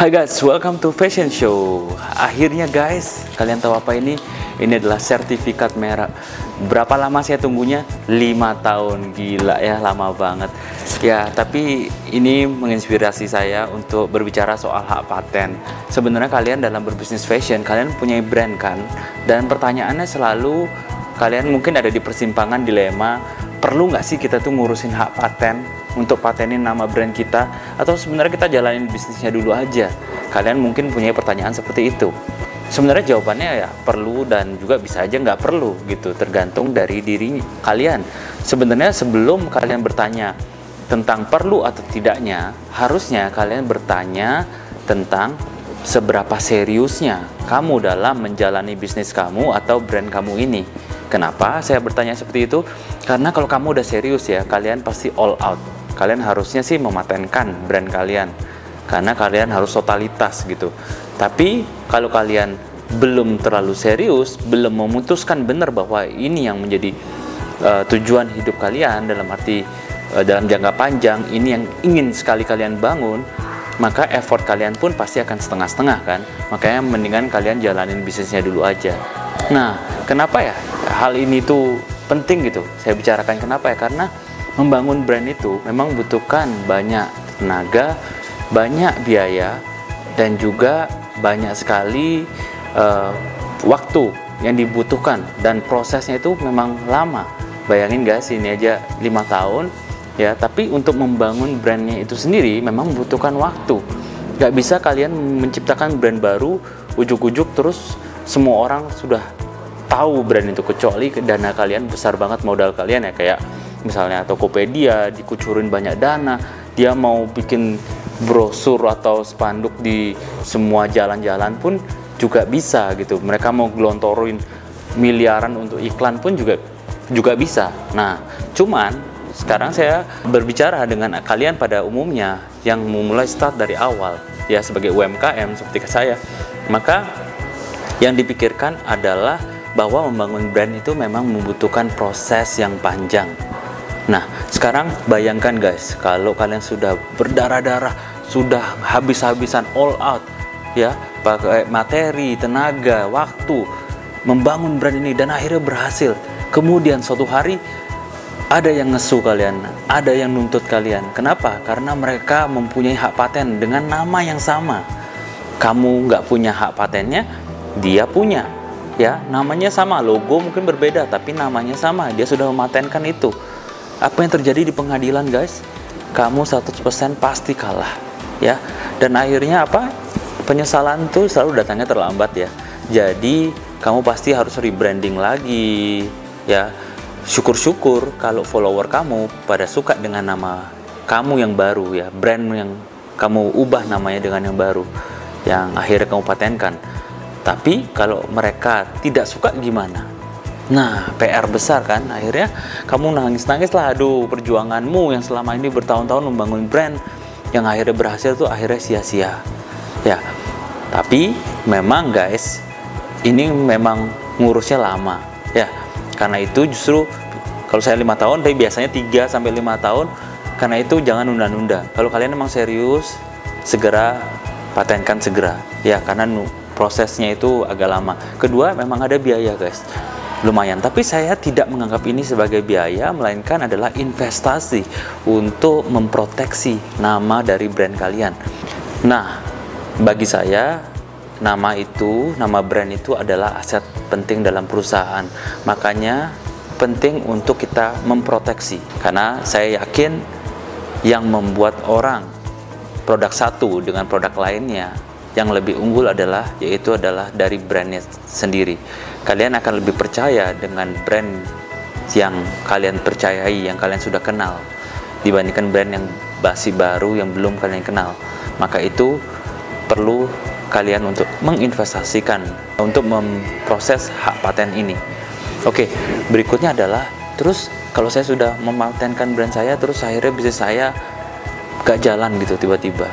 Hai guys, welcome to Fashion Show. Akhirnya guys, kalian tahu apa ini? Ini adalah sertifikat merek. Berapa lama saya tunggunya? 5 tahun. Gila ya, lama banget. Ya, tapi ini menginspirasi saya untuk berbicara soal hak paten. Sebenarnya kalian dalam berbisnis fashion, kalian punya brand kan? Dan pertanyaannya selalu, kalian mungkin ada di persimpangan dilema, perlu nggak sih kita tuh ngurusin hak paten? Untuk patenin nama brand kita atau sebenarnya kita jalanin bisnisnya dulu aja. Kalian mungkin punya pertanyaan seperti itu. Sebenarnya jawabannya ya perlu dan juga bisa aja nggak perlu gitu tergantung dari diri kalian. Sebenarnya sebelum kalian bertanya tentang perlu atau tidaknya harusnya kalian bertanya tentang seberapa seriusnya kamu dalam menjalani bisnis kamu atau brand kamu ini. Kenapa saya bertanya seperti itu? Karena kalau kamu udah serius ya kalian pasti all out kalian harusnya sih mematenkan brand kalian karena kalian harus totalitas gitu. Tapi kalau kalian belum terlalu serius belum memutuskan benar bahwa ini yang menjadi uh, tujuan hidup kalian dalam arti uh, dalam jangka panjang ini yang ingin sekali kalian bangun maka effort kalian pun pasti akan setengah-setengah kan? Makanya mendingan kalian jalanin bisnisnya dulu aja. Nah kenapa ya hal ini tuh penting gitu? Saya bicarakan kenapa ya? Karena membangun brand itu memang butuhkan banyak tenaga, banyak biaya, dan juga banyak sekali uh, waktu yang dibutuhkan dan prosesnya itu memang lama. Bayangin guys, ini aja lima tahun ya, tapi untuk membangun brandnya itu sendiri memang membutuhkan waktu. Gak bisa kalian menciptakan brand baru ujuk-ujuk terus semua orang sudah tahu brand itu kecuali dana kalian besar banget modal kalian ya kayak misalnya Tokopedia dikucurin banyak dana dia mau bikin brosur atau spanduk di semua jalan-jalan pun juga bisa gitu. Mereka mau gelontorin miliaran untuk iklan pun juga juga bisa. Nah cuman sekarang saya berbicara dengan kalian pada umumnya yang memulai start dari awal ya sebagai UMKM seperti saya. Maka yang dipikirkan adalah bahwa membangun brand itu memang membutuhkan proses yang panjang Nah, sekarang bayangkan guys, kalau kalian sudah berdarah-darah, sudah habis-habisan all out, ya, pakai materi, tenaga, waktu, membangun brand ini dan akhirnya berhasil. Kemudian suatu hari ada yang ngesu kalian, ada yang nuntut kalian. Kenapa? Karena mereka mempunyai hak paten dengan nama yang sama. Kamu nggak punya hak patennya, dia punya. Ya, namanya sama, logo mungkin berbeda, tapi namanya sama. Dia sudah mematenkan itu apa yang terjadi di pengadilan guys? Kamu 100% pasti kalah ya. Dan akhirnya apa? Penyesalan tuh selalu datangnya terlambat ya. Jadi kamu pasti harus rebranding lagi ya. Syukur-syukur kalau follower kamu pada suka dengan nama kamu yang baru ya. Brand yang kamu ubah namanya dengan yang baru yang akhirnya kamu patenkan. Tapi kalau mereka tidak suka gimana Nah, PR besar kan, akhirnya kamu nangis-nangis lah, aduh perjuanganmu yang selama ini bertahun-tahun membangun brand yang akhirnya berhasil tuh akhirnya sia-sia. Ya, tapi memang guys, ini memang ngurusnya lama, ya. Karena itu justru kalau saya lima tahun, tapi biasanya 3 sampai lima tahun. Karena itu jangan nunda-nunda. Kalau kalian memang serius, segera patenkan segera, ya karena prosesnya itu agak lama. Kedua, memang ada biaya guys lumayan. Tapi saya tidak menganggap ini sebagai biaya, melainkan adalah investasi untuk memproteksi nama dari brand kalian. Nah, bagi saya nama itu, nama brand itu adalah aset penting dalam perusahaan. Makanya penting untuk kita memproteksi karena saya yakin yang membuat orang produk satu dengan produk lainnya yang lebih unggul adalah yaitu adalah dari brandnya sendiri. Kalian akan lebih percaya dengan brand yang kalian percayai, yang kalian sudah kenal dibandingkan brand yang basi baru yang belum kalian kenal. Maka itu perlu kalian untuk menginvestasikan untuk memproses hak paten ini. Oke, berikutnya adalah terus kalau saya sudah mematenkan brand saya terus akhirnya bisnis saya gak jalan gitu tiba-tiba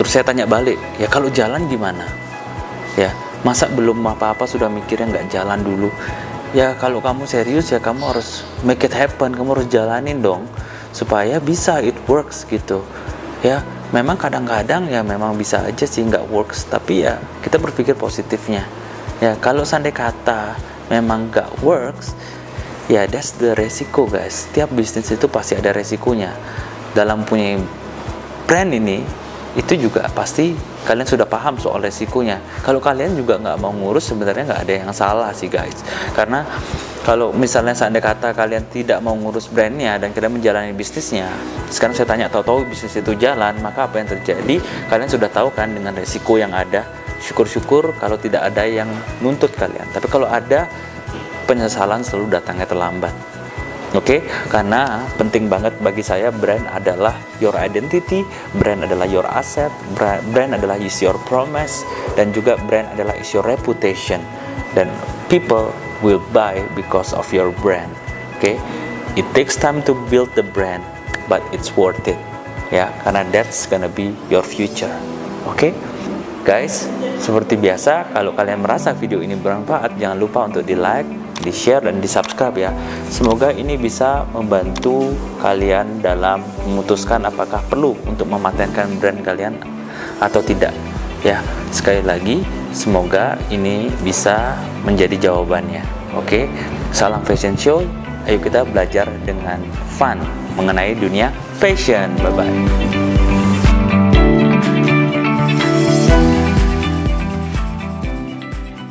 Terus saya tanya balik, ya kalau jalan gimana? Ya, masa belum apa-apa sudah mikirnya nggak jalan dulu? Ya kalau kamu serius ya kamu harus make it happen, kamu harus jalanin dong supaya bisa it works gitu. Ya, memang kadang-kadang ya memang bisa aja sih nggak works tapi ya kita berpikir positifnya ya kalau sandai kata memang nggak works ya that's the resiko guys setiap bisnis itu pasti ada resikonya dalam punya brand ini itu juga pasti kalian sudah paham soal resikonya. Kalau kalian juga nggak mau ngurus sebenarnya nggak ada yang salah sih guys. Karena kalau misalnya seandainya kata kalian tidak mau ngurus brandnya dan kalian menjalani bisnisnya sekarang saya tanya tahu-tahu bisnis itu jalan maka apa yang terjadi? Kalian sudah tahu kan dengan resiko yang ada. Syukur-syukur kalau tidak ada yang nuntut kalian. Tapi kalau ada penyesalan selalu datangnya terlambat Oke, okay? karena penting banget bagi saya brand adalah your identity, brand adalah your asset, brand adalah is your promise, dan juga brand adalah is your reputation. Dan people will buy because of your brand. Okay, it takes time to build the brand, but it's worth it. Ya, karena that's gonna be your future. Oke, okay? guys, seperti biasa, kalau kalian merasa video ini bermanfaat, jangan lupa untuk di like, di share, dan di subscribe ya. Semoga ini bisa membantu kalian dalam memutuskan apakah perlu untuk mematenkan brand kalian atau tidak. Ya, sekali lagi, semoga ini bisa menjadi jawabannya. Oke, salam fashion show. Ayo kita belajar dengan fun mengenai dunia fashion. Bye bye.